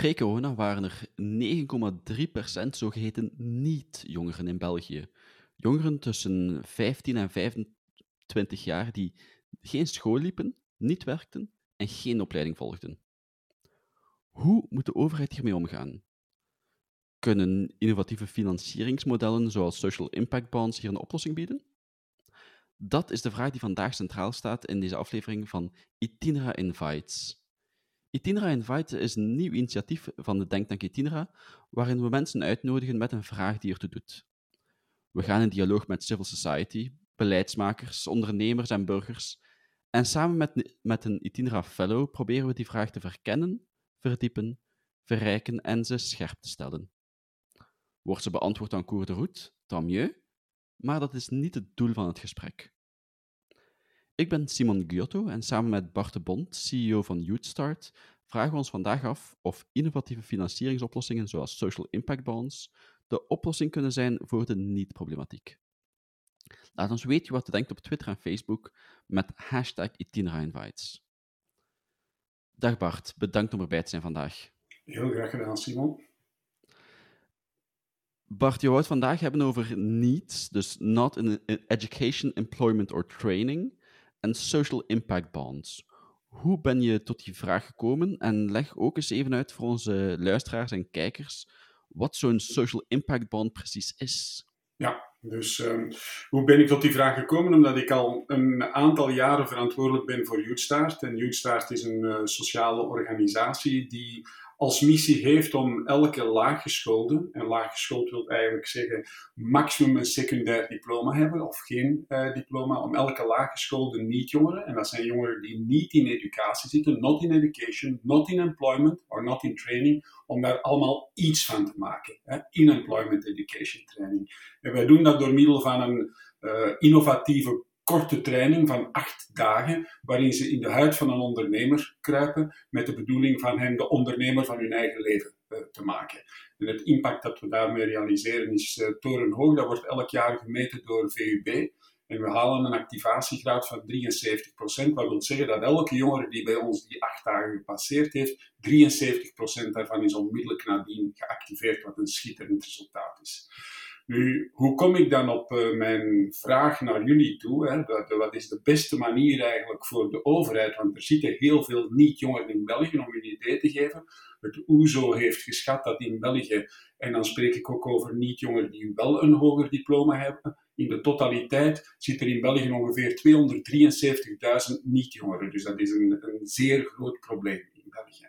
Pre-corona waren er 9,3% zogeheten niet-jongeren in België. Jongeren tussen 15 en 25 jaar die geen school liepen, niet werkten en geen opleiding volgden. Hoe moet de overheid hiermee omgaan? Kunnen innovatieve financieringsmodellen zoals social impact bonds hier een oplossing bieden? Dat is de vraag die vandaag centraal staat in deze aflevering van Itinera Invites. Itinera Invites is een nieuw initiatief van de Denktank Itinera, waarin we mensen uitnodigen met een vraag die ertoe doet. We gaan in dialoog met civil society, beleidsmakers, ondernemers en burgers, en samen met, met een Itinera Fellow proberen we die vraag te verkennen, verdiepen, verrijken en ze scherp te stellen. Wordt ze beantwoord aan cours de route, mieux, maar dat is niet het doel van het gesprek. Ik ben Simon Giotto en samen met Bart de Bond, CEO van YouthStart, vragen we ons vandaag af of innovatieve financieringsoplossingen zoals social impact bonds de oplossing kunnen zijn voor de niet-problematiek. Laat ons weten wat u denkt op Twitter en Facebook met hashtag Itinerainvites. Dag Bart, bedankt om erbij te zijn vandaag. Heel graag gedaan, Simon. Bart, je wou het vandaag hebben over NEETs, dus Not in Education, Employment or Training, en Social Impact Bonds. Hoe ben je tot die vraag gekomen? En leg ook eens even uit voor onze luisteraars en kijkers wat zo'n Social Impact Bond precies is. Ja, dus um, hoe ben ik tot die vraag gekomen? Omdat ik al een aantal jaren verantwoordelijk ben voor YouthStart. En YouthStart is een uh, sociale organisatie die als missie heeft om elke laaggeschoolde, en laaggeschoold wil eigenlijk zeggen maximum een secundair diploma hebben of geen uh, diploma, om elke laaggeschoolde niet-jongeren, en dat zijn jongeren die niet in educatie zitten, not in education, not in employment or not in training, om daar allemaal iets van te maken. Hè? In employment education training. En wij doen dat door middel van een uh, innovatieve korte training van acht dagen, waarin ze in de huid van een ondernemer kruipen met de bedoeling van hen de ondernemer van hun eigen leven uh, te maken. En het impact dat we daarmee realiseren is uh, torenhoog. Dat wordt elk jaar gemeten door VUB. En we halen een activatiegraad van 73%, wat wil zeggen dat elke jongere die bij ons die acht dagen gepasseerd heeft, 73% daarvan is onmiddellijk nadien geactiveerd, wat een schitterend resultaat is. Nu, hoe kom ik dan op uh, mijn vraag naar jullie toe? Hè? Wat, wat, is de beste manier eigenlijk voor de overheid? Want er zitten heel veel niet-jongeren in België, om een idee te geven. Het OESO heeft geschat dat in België, en dan spreek ik ook over niet-jongeren die wel een hoger diploma hebben, in de totaliteit zit er in België ongeveer 273.000 niet-jongeren. Dus dat is een, een zeer groot probleem in België.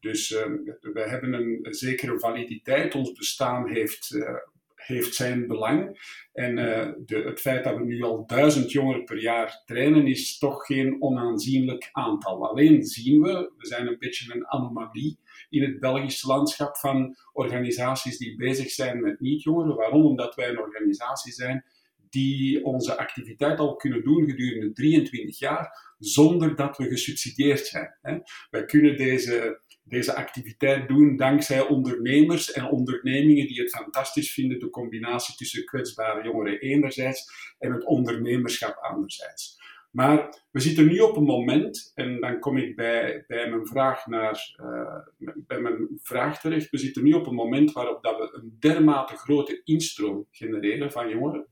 Dus uh, we hebben een, zekere validiteit. Ons bestaan heeft uh, heeft zijn belang. En uh, de, het feit dat we nu al duizend jongeren per jaar trainen, is toch geen onaanzienlijk aantal. Alleen zien we, we zijn een beetje een anomalie in het Belgische landschap van organisaties die bezig zijn met niet-jongeren. Waarom? Omdat wij een organisatie zijn die onze activiteit al kunnen doen gedurende 23 jaar zonder dat we gesubsidieerd zijn. Wij kunnen deze deze activiteit doen dankzij ondernemers en ondernemingen die het fantastisch vinden, de combinatie tussen kwetsbare jongeren enerzijds en het ondernemerschap anderzijds. Maar we zitten nu op een moment, en dan kom ik bij, bij, mijn, vraag naar, uh, bij mijn vraag terecht, we zitten nu op een moment waarop dat we een dermate grote instroom genereren van jongeren.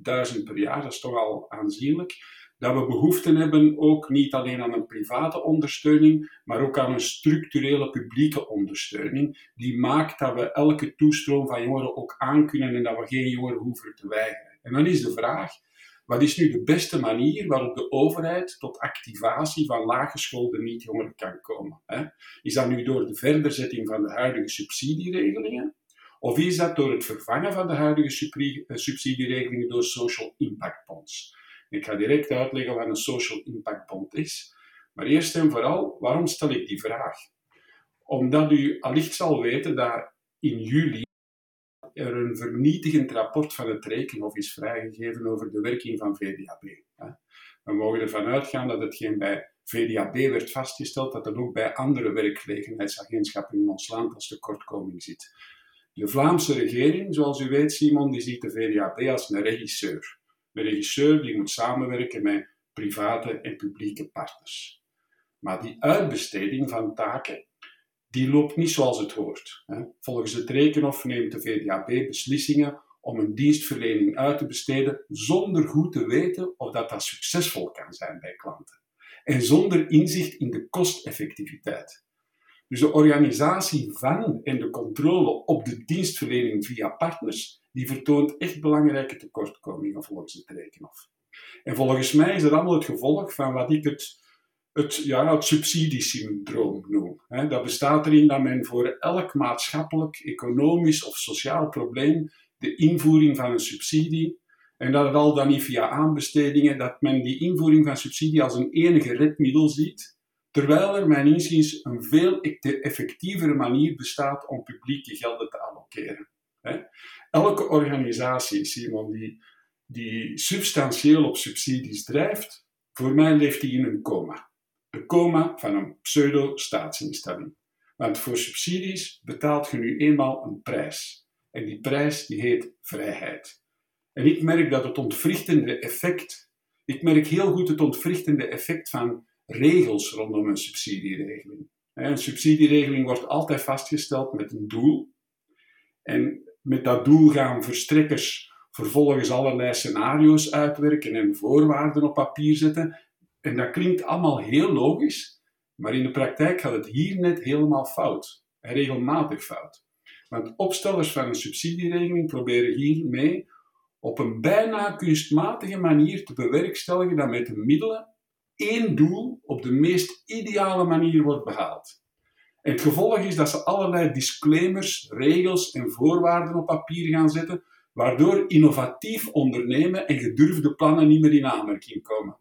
Duizend per jaar, dat is toch al aanzienlijk dat we behoefte hebben ook niet alleen aan een private ondersteuning, maar ook aan een structurele publieke ondersteuning, die maakt dat we elke toestroom van jongeren ook aankunnen en dat we geen jongeren hoeven te weigeren. En dan is de vraag, wat is nu de beste manier waarop de overheid tot activatie van laaggeschoolde niet-jongeren kan komen? Is dat nu door de verderzetting van de huidige subsidieregelingen? Of is dat door het vervangen van de huidige eh, subsidieregelingen door social impact bonds? Ik ga direct uitleggen wat een social impact bond is. Maar eerst en vooral, waarom stel ik die vraag? Omdat u allicht zal weten dat in juli er een vernietigend rapport van het Rekenhof is vrijgegeven over de werking van VDAB. We mogen ervan uitgaan dat hetgeen bij VDAB werd vastgesteld, dat het ook bij andere werkgelegenheidsagentschappen in ons land als tekortkoming zit. De Vlaamse regering, zoals u weet, Simon, die ziet de VDAB als een regisseur. Een regisseur die moet samenwerken met private en publieke partners. Maar die uitbesteding van taken, die loopt niet zoals het hoort. Volgens het Rekenhof neemt de VDAB beslissingen om een dienstverlening uit te besteden zonder goed te weten of dat, dat succesvol kan zijn bij klanten. En zonder inzicht in de kosteffectiviteit. Dus de organisatie van en de controle op de dienstverlening via partners, die vertoont echt belangrijke tekortkomingen volgens het Rekenhof. En volgens mij is dat allemaal het gevolg van wat ik het, het, ja, het subsidiesyndroom noem. Dat bestaat erin dat men voor elk maatschappelijk, economisch of sociaal probleem de invoering van een subsidie, en dat het al dan niet via aanbestedingen, dat men die invoering van subsidie als een enige redmiddel ziet, terwijl er mijn inziens een veel effectievere manier bestaat om publieke gelden te allokeren. Elke organisatie, Simon, die, die substantieel op subsidies drijft, voor mij leeft die in een coma. Een coma van een pseudo-staatsinstelling. Want voor subsidies betaalt je nu eenmaal een prijs. En die prijs die heet vrijheid. En ik merk dat het ontwrichtende effect, ik merk heel goed het ontwrichtende effect van regels rondom een subsidieregeling. Een subsidieregeling wordt altijd vastgesteld met een doel. En met dat doel gaan verstrekkers vervolgens allerlei scenario's uitwerken en voorwaarden op papier zetten. En dat klinkt allemaal heel logisch, maar in de praktijk gaat het hier net helemaal fout. regelmatig fout. Want opstellers van een subsidieregeling proberen hiermee op een bijna kunstmatige manier te bewerkstelligen dat met de middelen één doel op de meest ideale manier wordt behaald. En het gevolg is dat ze allerlei disclaimers, regels en voorwaarden op papier gaan zetten, waardoor innovatief ondernemen en gedurfde plannen niet meer in aanmerking komen.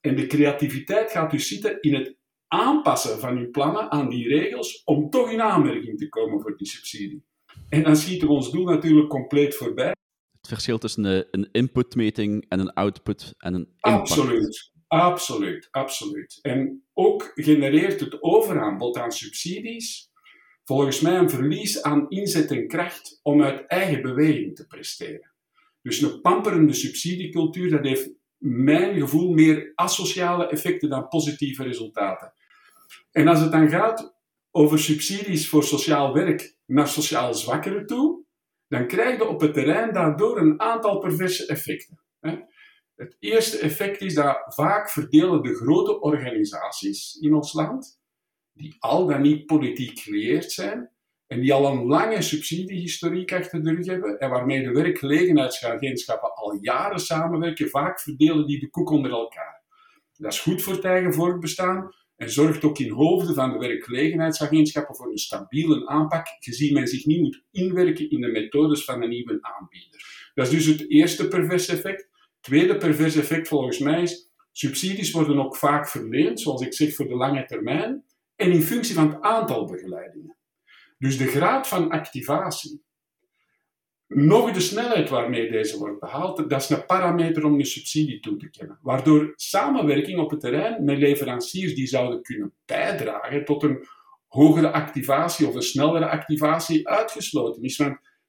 En de creativiteit gaat dus zitten in het aanpassen van uw plannen aan die regels om toch in aanmerking te komen voor die subsidie. En dan schieten we ons doel natuurlijk compleet voorbij. Het verschil tussen een inputmeting en een output en een impact. Absoluut. Absoluut, absoluut. En ook genereert het overaanbod aan subsidies volgens mij een verlies aan inzet en kracht om uit eigen beweging te presteren. Dus een pamperende subsidiecultuur, dat heeft mijn gevoel meer asociale effecten dan positieve resultaten. En als het dan gaat over subsidies voor sociaal werk naar sociaal zwakkeren toe, dan krijg je op het terrein daardoor een aantal perverse effecten. Het eerste effect is dat vaak verdelen de grote organisaties in ons land, die al dan niet politiek geleerd zijn, en die al een lange subsidiehistoriek achter de rug hebben, en waarmee de werkgelegenheidsagentschappen al jaren samenwerken, vaak verdelen die de koek onder elkaar. Dat is goed voor het eigen voortbestaan en zorgt ook in hoofden van de werkgelegenheidsagentschappen voor een stabiele aanpak, gezien men zich niet moet inwerken in de methodes van een nieuwe aanbieder. Dat is dus het eerste perverse effect. Tweede perverse effect volgens mij is, subsidies worden ook vaak verleend, zoals ik zeg, voor de lange termijn en in functie van het aantal begeleidingen. Dus de graad van activatie, nog de snelheid waarmee deze wordt behaald, dat is een parameter om een subsidie toe te kennen. Waardoor samenwerking op het terrein met leveranciers die zouden kunnen bijdragen tot een hogere activatie of een snellere activatie uitgesloten is.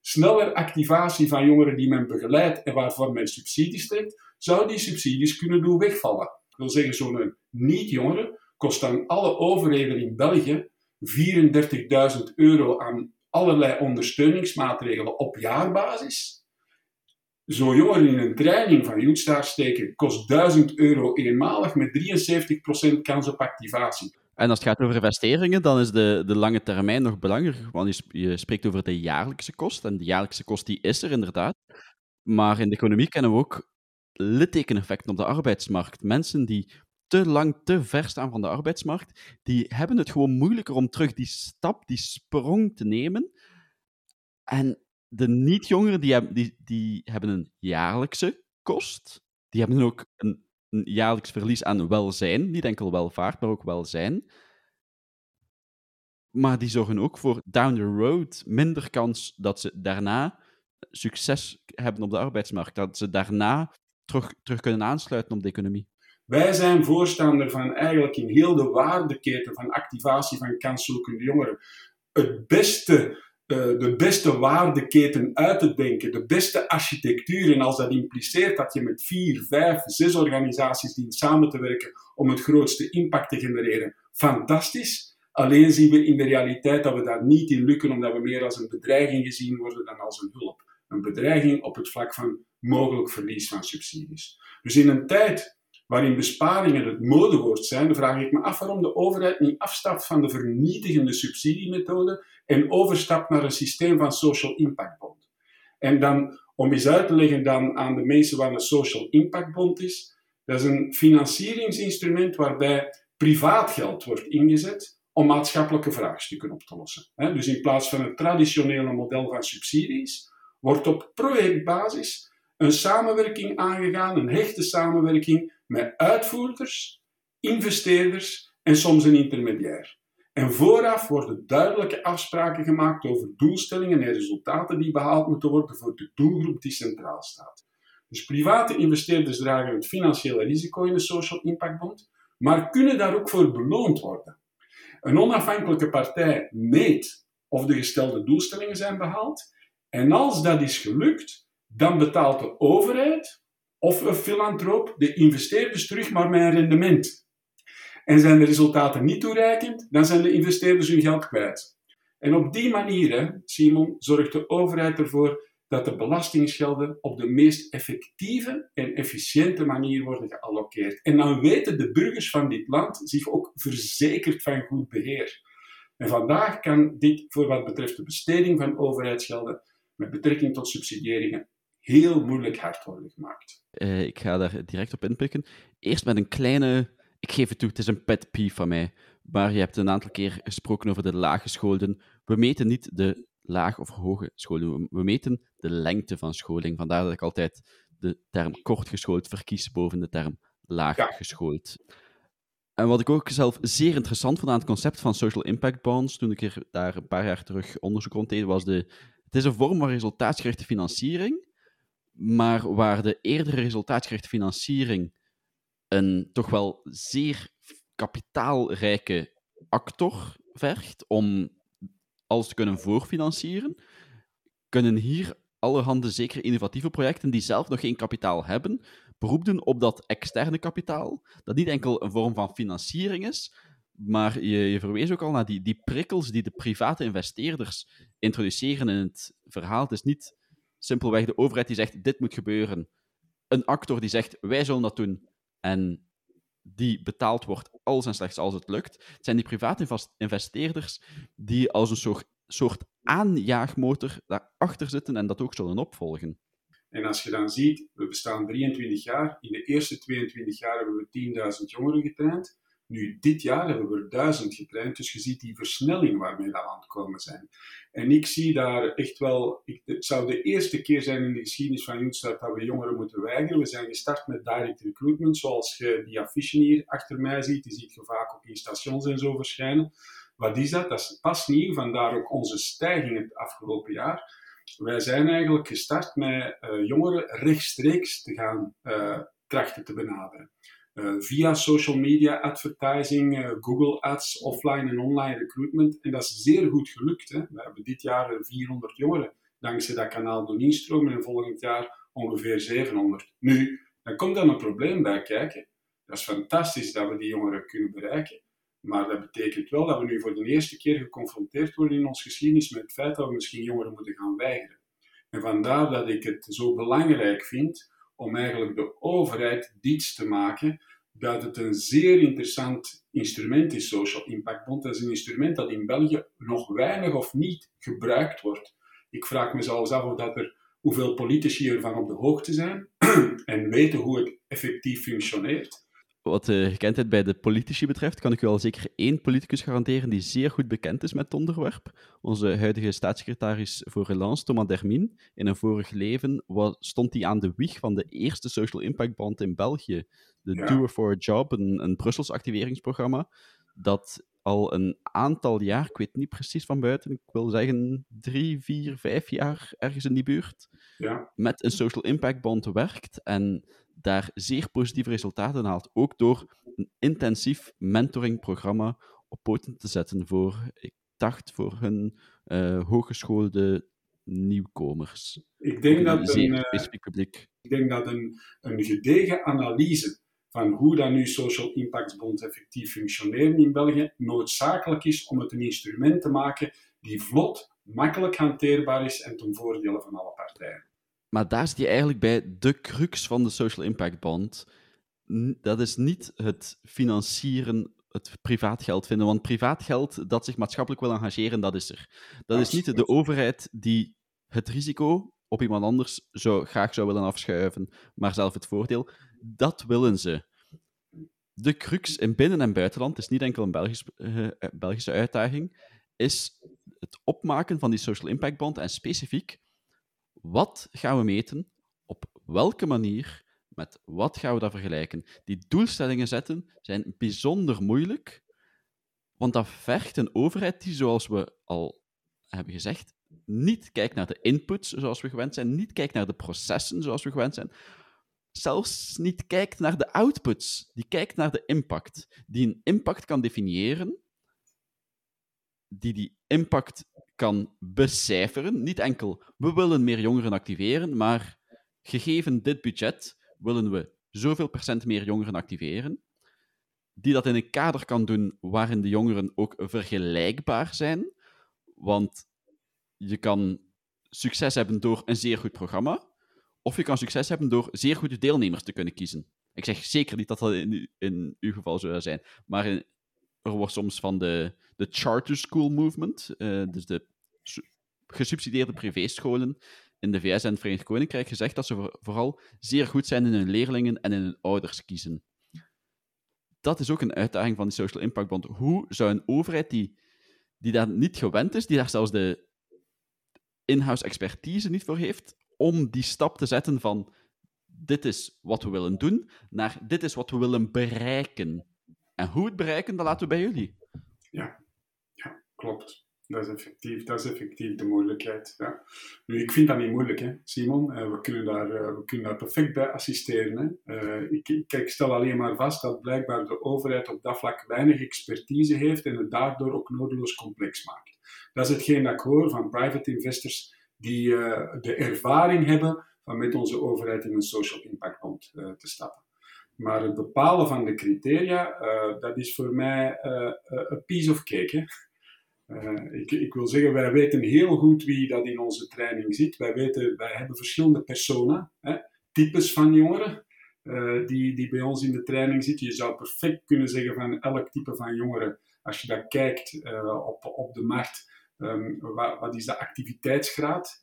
Sneller activatie van jongeren die men begeleidt en waarvoor men subsidies trekt, zou die subsidies kunnen doen wegvallen. Dat wil zeggen, zo'n niet-jongere kost dan alle overheden in België 34.000 euro aan allerlei ondersteuningsmaatregelen op jaarbasis. Zo'n jongeren in een training van Youthstar steken kost 1000 euro eenmalig met 73% kans op activatie. En als het gaat over investeringen, dan is de, de lange termijn nog belangrijker. Want je, je spreekt over de jaarlijkse kost. En de jaarlijkse kost die is er inderdaad. Maar in de economie kennen we ook littekeneffecten op de arbeidsmarkt. Mensen die te lang te ver staan van de arbeidsmarkt, die hebben het gewoon moeilijker om terug die stap, die sprong te nemen. En de niet-jongeren, die hebben, die, die hebben een jaarlijkse kost. Die hebben ook een een jaarlijks verlies aan welzijn. Niet enkel welvaart, maar ook welzijn. Maar die zorgen ook voor down the road minder kans dat ze daarna succes hebben op de arbeidsmarkt. Dat ze daarna terug, terug kunnen aansluiten op de economie. Wij zijn voorstander van eigenlijk in heel de waardeketen van activatie van kanszoekende jongeren het beste eh, de beste waardeketen uit te denken, de beste architectuur. En als dat impliceert dat je met vier, vijf, zes organisaties dient samen te werken om het grootste impact te genereren, fantastisch. Alleen zien we in de realiteit dat we daar niet in lukken, omdat we meer als een bedreiging gezien worden dan als een hulp. Een bedreiging op het vlak van mogelijk verlies van subsidies. Dus in een tijd waarin besparingen het modewoord zijn, vraag ik me af waarom de overheid niet afstapt van de vernietigende subsidiemethode en overstapt naar een systeem van social impact bond. En dan, om eens uit te leggen dan aan de mensen wat een social impact bond is, dat is een financieringsinstrument waarbij privaat geld wordt ingezet om maatschappelijke vraagstukken op te lossen. Dus in plaats van het traditionele model van subsidies, wordt op projectbasis een samenwerking aangegaan, een hechte samenwerking met uitvoerders, investeerders en soms een intermediair. En vooraf worden duidelijke afspraken gemaakt over doelstellingen en resultaten die behaald moeten worden voor de doelgroep die centraal staat. Dus private investeerders dragen het financiële risico in de Social Impact Bond, maar kunnen daar ook voor beloond worden. Een onafhankelijke partij meet of de gestelde doelstellingen zijn behaald en als dat is gelukt, dan betaalt de overheid of een filantroop de investeerders terug, maar een rendement. En zijn de resultaten niet toereikend, dan zijn de investeerders hun geld kwijt. En op die manier, Simon, zorgt de overheid ervoor dat de belastingsgelden op de meest effectieve en efficiënte manier worden geallockeerd. En dan weten de burgers van dit land zich ook verzekerd van goed beheer. En vandaag kan dit, voor wat betreft de besteding van overheidsgelden, met betrekking tot subsidiëringen, heel moeilijk hard worden gemaakt. Uh, ik ga daar direct op inpikken. Eerst met een kleine, ik geef het toe, het is een pet peeve van mij. Maar je hebt een aantal keer gesproken over de lage scholen. We meten niet de laag of hoge scholing. We meten de lengte van scholing. Vandaar dat ik altijd de term kortgeschoold verkies boven de term laaggeschoold. Ja. En wat ik ook zelf zeer interessant vond aan het concept van social impact bonds, toen ik er daar een paar jaar terug onderzoek rond deed, was de... Het is een vorm van resultaatsgerichte financiering, maar waar de eerdere resultaatsgerichte financiering een toch wel zeer kapitaalrijke actor vergt om alles te kunnen voorfinancieren, kunnen hier allerhande zeker innovatieve projecten die zelf nog geen kapitaal hebben, beroep doen op dat externe kapitaal, dat niet enkel een vorm van financiering is, maar je, je verwees ook al naar die, die prikkels die de private investeerders introduceren in het verhaal. Het is niet simpelweg de overheid die zegt, dit moet gebeuren. Een actor die zegt, wij zullen dat doen. En die betaald wordt als en slechts als het lukt. Het zijn die private investeerders die als een soort, soort aanjaagmotor daarachter zitten en dat ook zullen opvolgen. En als je dan ziet, we bestaan 23 jaar. In de eerste 22 jaar hebben we 10.000 jongeren getraind. Nu, dit jaar hebben we er duizend getraind, dus je ziet die versnelling waarmee we aan het komen zijn. En ik zie daar echt wel, ik, het zou de eerste keer zijn in de geschiedenis van Joenstad dat we jongeren moeten weigeren. We zijn gestart met direct recruitment, zoals je die affiche hier achter mij ziet, die ziet je vaak ook in stations en zo verschijnen. Wat is dat? Dat is pas nieuw, vandaar ook onze stijging het afgelopen jaar. Wij zijn eigenlijk gestart met uh, jongeren rechtstreeks te gaan uh, trachten te benaderen. Uh, via social media advertising, uh, Google Ads, offline en online recruitment. En dat is zeer goed gelukt. Hè. We hebben dit jaar 400 jongeren dankzij dat kanaal doen instromen en volgend jaar ongeveer 700. Nu, dan komt dan een probleem bij kijken. Dat is fantastisch dat we die jongeren kunnen bereiken. Maar dat betekent wel dat we nu voor de eerste keer geconfronteerd worden in onze geschiedenis met het feit dat we misschien jongeren moeten gaan weigeren. En vandaar dat ik het zo belangrijk vind om eigenlijk de overheid diets te maken dat het een zeer interessant instrument is, Social Impact Bond. Dat is een instrument dat in België nog weinig of niet gebruikt wordt. Ik vraag me zelfs af of dat er, hoeveel politici ervan op de hoogte zijn en weten hoe het effectief functioneert. Wat de gekendheid bij de politici betreft, kan ik u al zeker één politicus garanderen die zeer goed bekend is met het onderwerp. Onze huidige staatssecretaris voor Relance, Thomas Dermin. In een vorig leven was, stond hij aan de wieg van de eerste Social Impact Band in België. De ja. Doer for a Job, een, een Brussels activeringsprogramma, dat al een aantal jaar, ik weet niet precies van buiten, ik wil zeggen drie, vier, vijf jaar ergens in die buurt, ja. met een Social Impact Bond werkt. En daar zeer positieve resultaten haalt. Ook door een intensief mentoringprogramma op poten te zetten voor, ik dacht, voor hun uh, hooggeschoolde nieuwkomers. Ik denk dat een, uh, ik denk dat een, een gedegen analyse van hoe dat nu Social Impact Bonds effectief functioneren in België, noodzakelijk is om het een instrument te maken die vlot, makkelijk hanteerbaar is en ten voordele van alle partijen. Maar daar zit je eigenlijk bij de crux van de Social Impact Bond. Dat is niet het financieren, het privaat geld vinden. Want privaat geld dat zich maatschappelijk wil engageren, dat is er. Dat is niet de overheid die het risico op iemand anders zou, graag zou willen afschuiven, maar zelf het voordeel. Dat willen ze. De crux in binnen- en buitenland, is niet enkel een Belgisch, uh, Belgische uitdaging, is het opmaken van die Social Impact Bond en specifiek wat gaan we meten, op welke manier, met wat gaan we dat vergelijken. Die doelstellingen zetten zijn bijzonder moeilijk, want dat vergt een overheid die, zoals we al hebben gezegd, niet kijkt naar de inputs zoals we gewend zijn, niet kijkt naar de processen zoals we gewend zijn, zelfs niet kijkt naar de outputs, die kijkt naar de impact, die een impact kan definiëren, die die impact kan becijferen. Niet enkel, we willen meer jongeren activeren, maar gegeven dit budget willen we zoveel procent meer jongeren activeren. Die dat in een kader kan doen waarin de jongeren ook vergelijkbaar zijn. Want je kan succes hebben door een zeer goed programma, of je kan succes hebben door zeer goede deelnemers te kunnen kiezen. Ik zeg zeker niet dat dat in, uw geval zou zijn, maar er wordt soms van de, de charter school movement, uh, dus de gesubsidieerde privéscholen in de VS en het Verenigd Koninkrijk, gezegd dat ze vooral zeer goed zijn in hun leerlingen en in hun ouders kiezen. Dat is ook een uitdaging van die Social Impact Bond. Hoe zou een overheid die, die daar niet gewend is, die daar zelfs de in-house expertise niet voor heeft, om die stap te zetten van dit is wat we willen doen, naar dit is wat we willen bereiken. En hoe het bereiken, dat laten we bij jullie. Ja, ja klopt. Dat is effectief, dat is effectief de moeilijkheid. Ja. Nu, ik vind dat niet moeilijk, hè, Simon. Uh, we, kunnen daar, uh, we kunnen daar perfect bij assisteren. Hè. Ik, ik, stel alleen maar vast dat blijkbaar de overheid op dat vlak weinig expertise heeft en het daardoor ook nodeloos complex maakt. Dat is hetgeen dat ik hoor van private investors die de ervaring hebben van met onze overheid in een social impact bond te stappen. Maar het bepalen van de criteria, dat is voor mij een piece of cake. Hè. Uh, ik, ik, wil zeggen, wij weten heel goed wie dat in onze training zit. Wij, weten, wij hebben verschillende personen, hè, types van jongeren, uh, die, die bij ons in de training zitten. Je zou perfect kunnen zeggen van elk type van jongeren, als je dat kijkt uh, op, op de markt, um, wat, wat, is de activiteitsgraad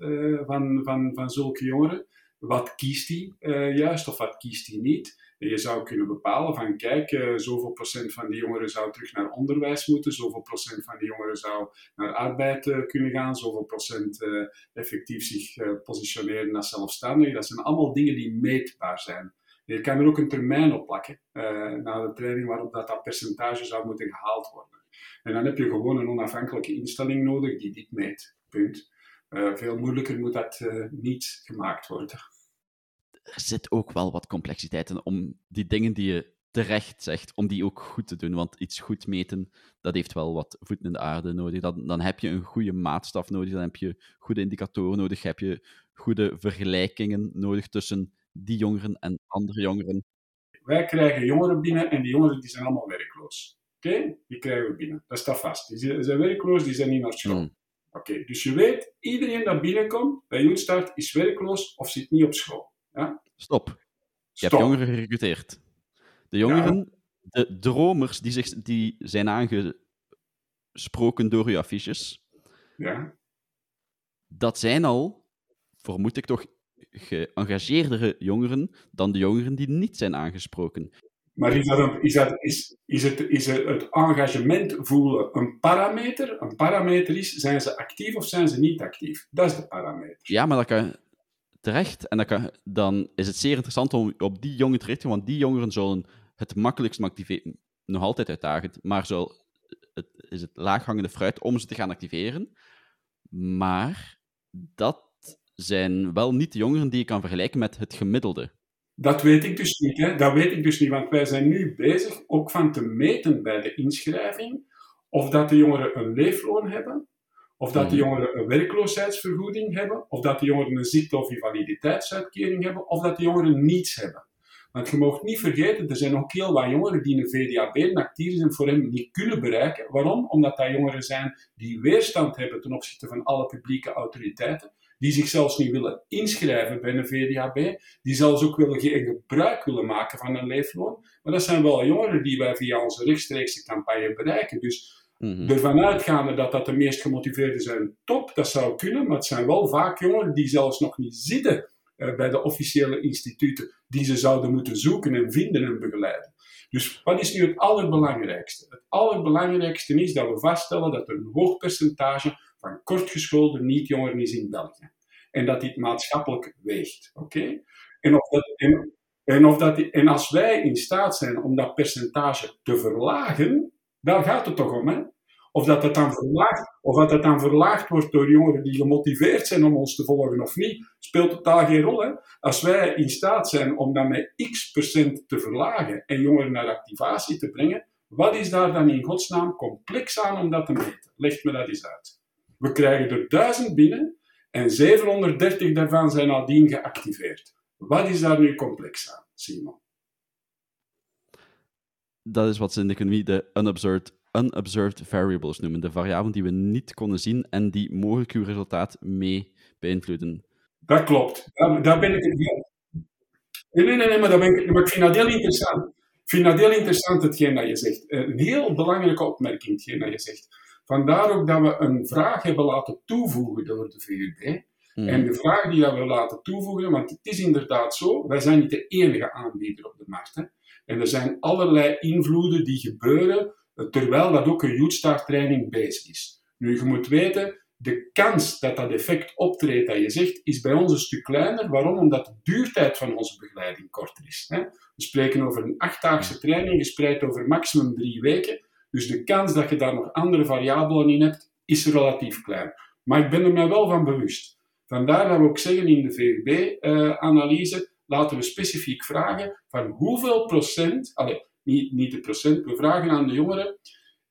van, van, van zulke jongeren? Wat kiest hij juist of wat kiest hij niet? je zou kunnen bepalen van kijk, uh, zoveel procent van die jongeren zou terug naar onderwijs moeten, zoveel procent van die jongeren zou naar arbeid uh, kunnen gaan, zoveel procent effectief zich positioneren als zelfstandigen. Dat zijn allemaal dingen die meetbaar zijn. Je kan er ook een termijn op plakken na de training waarop dat, dat percentage zou moeten gehaald worden. En dan heb je gewoon een onafhankelijke instelling nodig die dit meet. Punt. veel moeilijker moet dat niet gemaakt worden er zit ook wel wat complexiteit in om die dingen die je terecht zegt, om die ook goed te doen. Want iets goed meten, dat heeft wel wat voeten in de aarde nodig. Dan, dan heb je een goede maatstaf nodig, dan heb je goede indicatoren nodig, heb je goede vergelijkingen nodig tussen die jongeren en andere jongeren. Wij krijgen jongeren binnen en die jongeren die zijn allemaal werkloos. Oké, die krijgen we binnen. Dat staat vast. Die zijn werkloos, die zijn niet naar school. Hmm. Oké, dus je weet, iedereen dat binnenkomt bij Joenstart is werkloos of zit niet op school. Ja? Stop. Je hebt jongeren gerecruiteerd. De jongeren, de dromers die, zich, die zijn aangesproken door uw affiches, ja. dat zijn al, vermoed ik toch, geëngageerdere jongeren dan de jongeren die niet zijn aangesproken. Maar is, dat een, is, dat, is, is, het, is het engagement voelen een parameter? Een parameter is, zijn ze actief of zijn ze niet actief? Dat is de parameter. Ja, maar dat kan, terecht. En dan, kan, dan is het zeer interessant om op die jongeren te richten, want die jongeren zullen het makkelijkst activeren. Nog altijd uitdagend, maar het is het laaghangende fruit om ze te gaan activeren. Maar dat zijn wel niet de jongeren die je kan vergelijken met het gemiddelde. Dat weet ik dus niet. Hè? Dat weet ik dus niet, want wij zijn nu bezig ook van te meten bij de inschrijving of dat de jongeren een leefloon hebben, of dat de mhm. jongeren een werkloosheidsvergoeding hebben, of dat de jongeren een ziekte- of invaliditeitsuitkering hebben, of dat de jongeren niets hebben. Want je mag niet vergeten, er zijn ook heel wat jongeren die een VDAB actief zijn voor hem niet kunnen bereiken. Waarom? Omdat dat jongeren zijn die weerstand hebben ten opzichte van alle publieke autoriteiten, die zich zelfs niet willen inschrijven bij een VDAB, die zelfs ook willen geen gebruik willen maken van een leefloon. Maar dat zijn wel jongeren die wij via onze rechtstreekse campagne bereiken. Dus Mm Ervan uitgaande dat dat de meest gemotiveerden zijn, top, dat zou kunnen, maar het zijn wel vaak jongeren die zelfs nog niet zitten uh, bij de officiële instituten die ze zouden moeten zoeken en vinden en begeleiden. Dus wat is nu het allerbelangrijkste? Het allerbelangrijkste is dat we vaststellen dat er een hoog percentage van kortgeschoolde niet-jongeren is in België. En dat dit maatschappelijk weegt. Oké? En, of dat, en, of dat, en als wij in staat zijn om dat percentage te verlagen, daar gaat het toch om, hè? Of dat, het dan verlaagd, of dat het dan verlaagd wordt door jongeren die gemotiveerd zijn om ons te volgen of niet, speelt totaal geen rol. Hè? Als wij in staat zijn om dat met x procent te verlagen en jongeren naar activatie te brengen, wat is daar dan in godsnaam complex aan om dat te meten? Leg me dat eens uit. We krijgen er 1000 binnen en 730 daarvan zijn nadien geactiveerd. Wat is daar nu complex aan, Simon? Dat is wat ze in de economie de unobserved unobserved variables noemen. De variabelen die we niet konden zien en die mogelijk uw resultaat mee beïnvloeden. Dat klopt. Daar, daar ben ik het Nee, nee, nee, maar, daar ben ik, maar ik vind dat heel interessant. Ik vind dat heel interessant, hetgeen dat je zegt. Een heel belangrijke opmerking, hetgeen dat je zegt. Vandaar ook dat we een vraag hebben laten toevoegen door de VUB. Hmm. En de vraag die dat we laten toevoegen, want het is inderdaad zo, wij zijn niet de enige aanbieder op de markt. Hè. En er zijn allerlei invloeden die gebeuren terwijl dat ook een youthstart training bezig is. Nu, je moet weten, de kans dat dat effect optreedt dat je zegt, is bij ons een stuk kleiner. Waarom? Omdat de duurtijd van onze begeleiding korter is. We spreken over een achtdaagse training, gespreid over maximum drie weken. Dus de kans dat je daar nog andere variabelen in hebt, is relatief klein. Maar ik ben er mij wel van bewust. Vandaar dat we ook zeggen in de VUB-analyse, eh, laten we specifiek vragen van hoeveel procent, allez, niet, niet de procent. We vragen aan de jongeren,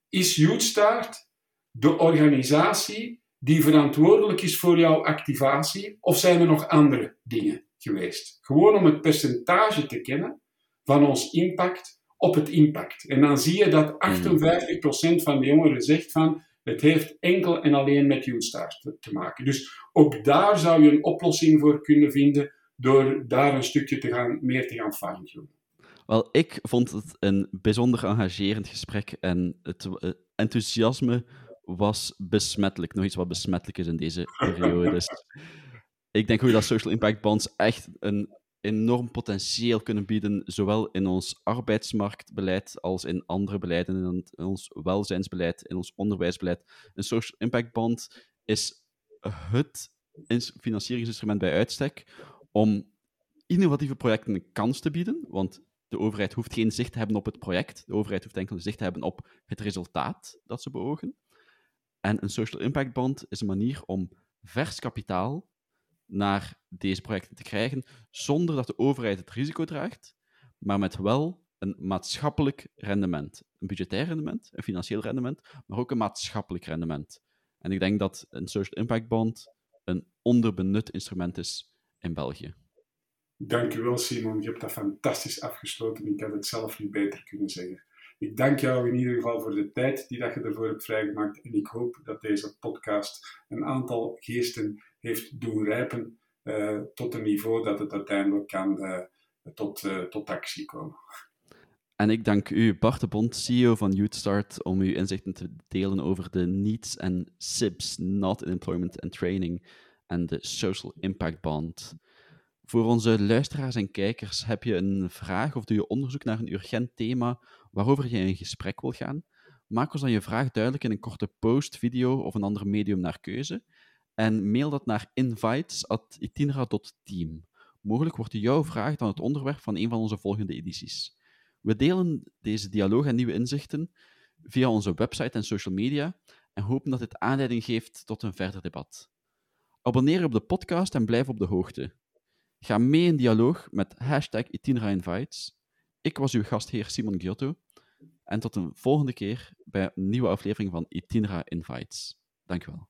is YouthStart de organisatie die verantwoordelijk is voor jouw activatie, of zijn er nog andere dingen geweest? Gewoon om het percentage te kennen van ons impact op het impact. En dan zie je dat 58% van de jongeren zegt van het heeft enkel en alleen met YouthStart te maken. Dus ook daar zou je een oplossing voor kunnen vinden door daar een stukje te gaan, meer te gaan fine-tunen. Wel, ik vond het een bijzonder engagerend gesprek en het eh, enthousiasme was besmettelijk. Nog iets wat besmettelijk is in deze periode. Dus ik denk ook dat social impact bonds echt een enorm potentieel kunnen bieden, zowel in ons arbeidsmarktbeleid als in andere beleiden, in ons welzijnsbeleid, in ons onderwijsbeleid. Een social impact bond is het financieringsinstrument bij uitstek om innovatieve projecten een kans te bieden, want de overheid hoeft geen zicht te hebben op het project. De overheid hoeft enkel zicht te hebben op het resultaat dat ze beogen. En een social impact bond is een manier om vers kapitaal naar deze projecten te krijgen, zonder dat de overheid het risico draagt, maar met wel een maatschappelijk rendement. Een budgetair rendement, een financieel rendement, maar ook een maatschappelijk rendement. En ik denk dat een social impact bond een onderbenut instrument is in België. Dankjewel Simon, je hebt dat fantastisch afgesloten. Ik had het zelf niet beter kunnen zeggen. Ik dank jou in ieder geval voor de tijd die dat je ervoor hebt vrijgemaakt. En ik hoop dat deze podcast een aantal geesten heeft doen rijpen uh, tot een niveau dat het uiteindelijk kan uh, tot, uh, tot actie komen. En ik dank u, Bart de Bond, CEO van YouthStart, om uw inzichten te delen over de needs en SIBs, Not in Employment and Training, en de Social Impact Bond. Voor onze luisteraars en kijkers, heb je een vraag of doe je onderzoek naar een urgent thema waarover je in gesprek wil gaan? Maak ons dan je vraag duidelijk in een korte post, video of een ander medium naar keuze en mail dat naar invites.itinera.team. Mogelijk wordt jouw vraag dan het onderwerp van een van onze volgende edities. We delen deze dialoog en nieuwe inzichten via onze website en social media en hopen dat dit aanleiding geeft tot een verder debat. Abonneer op de podcast en blijf op de hoogte. Ga mee in dialoog met hashtag. Ik was uw gastheer Simon Giotto. En tot een volgende keer bij een nieuwe aflevering van Itinera Invites. Dank u wel.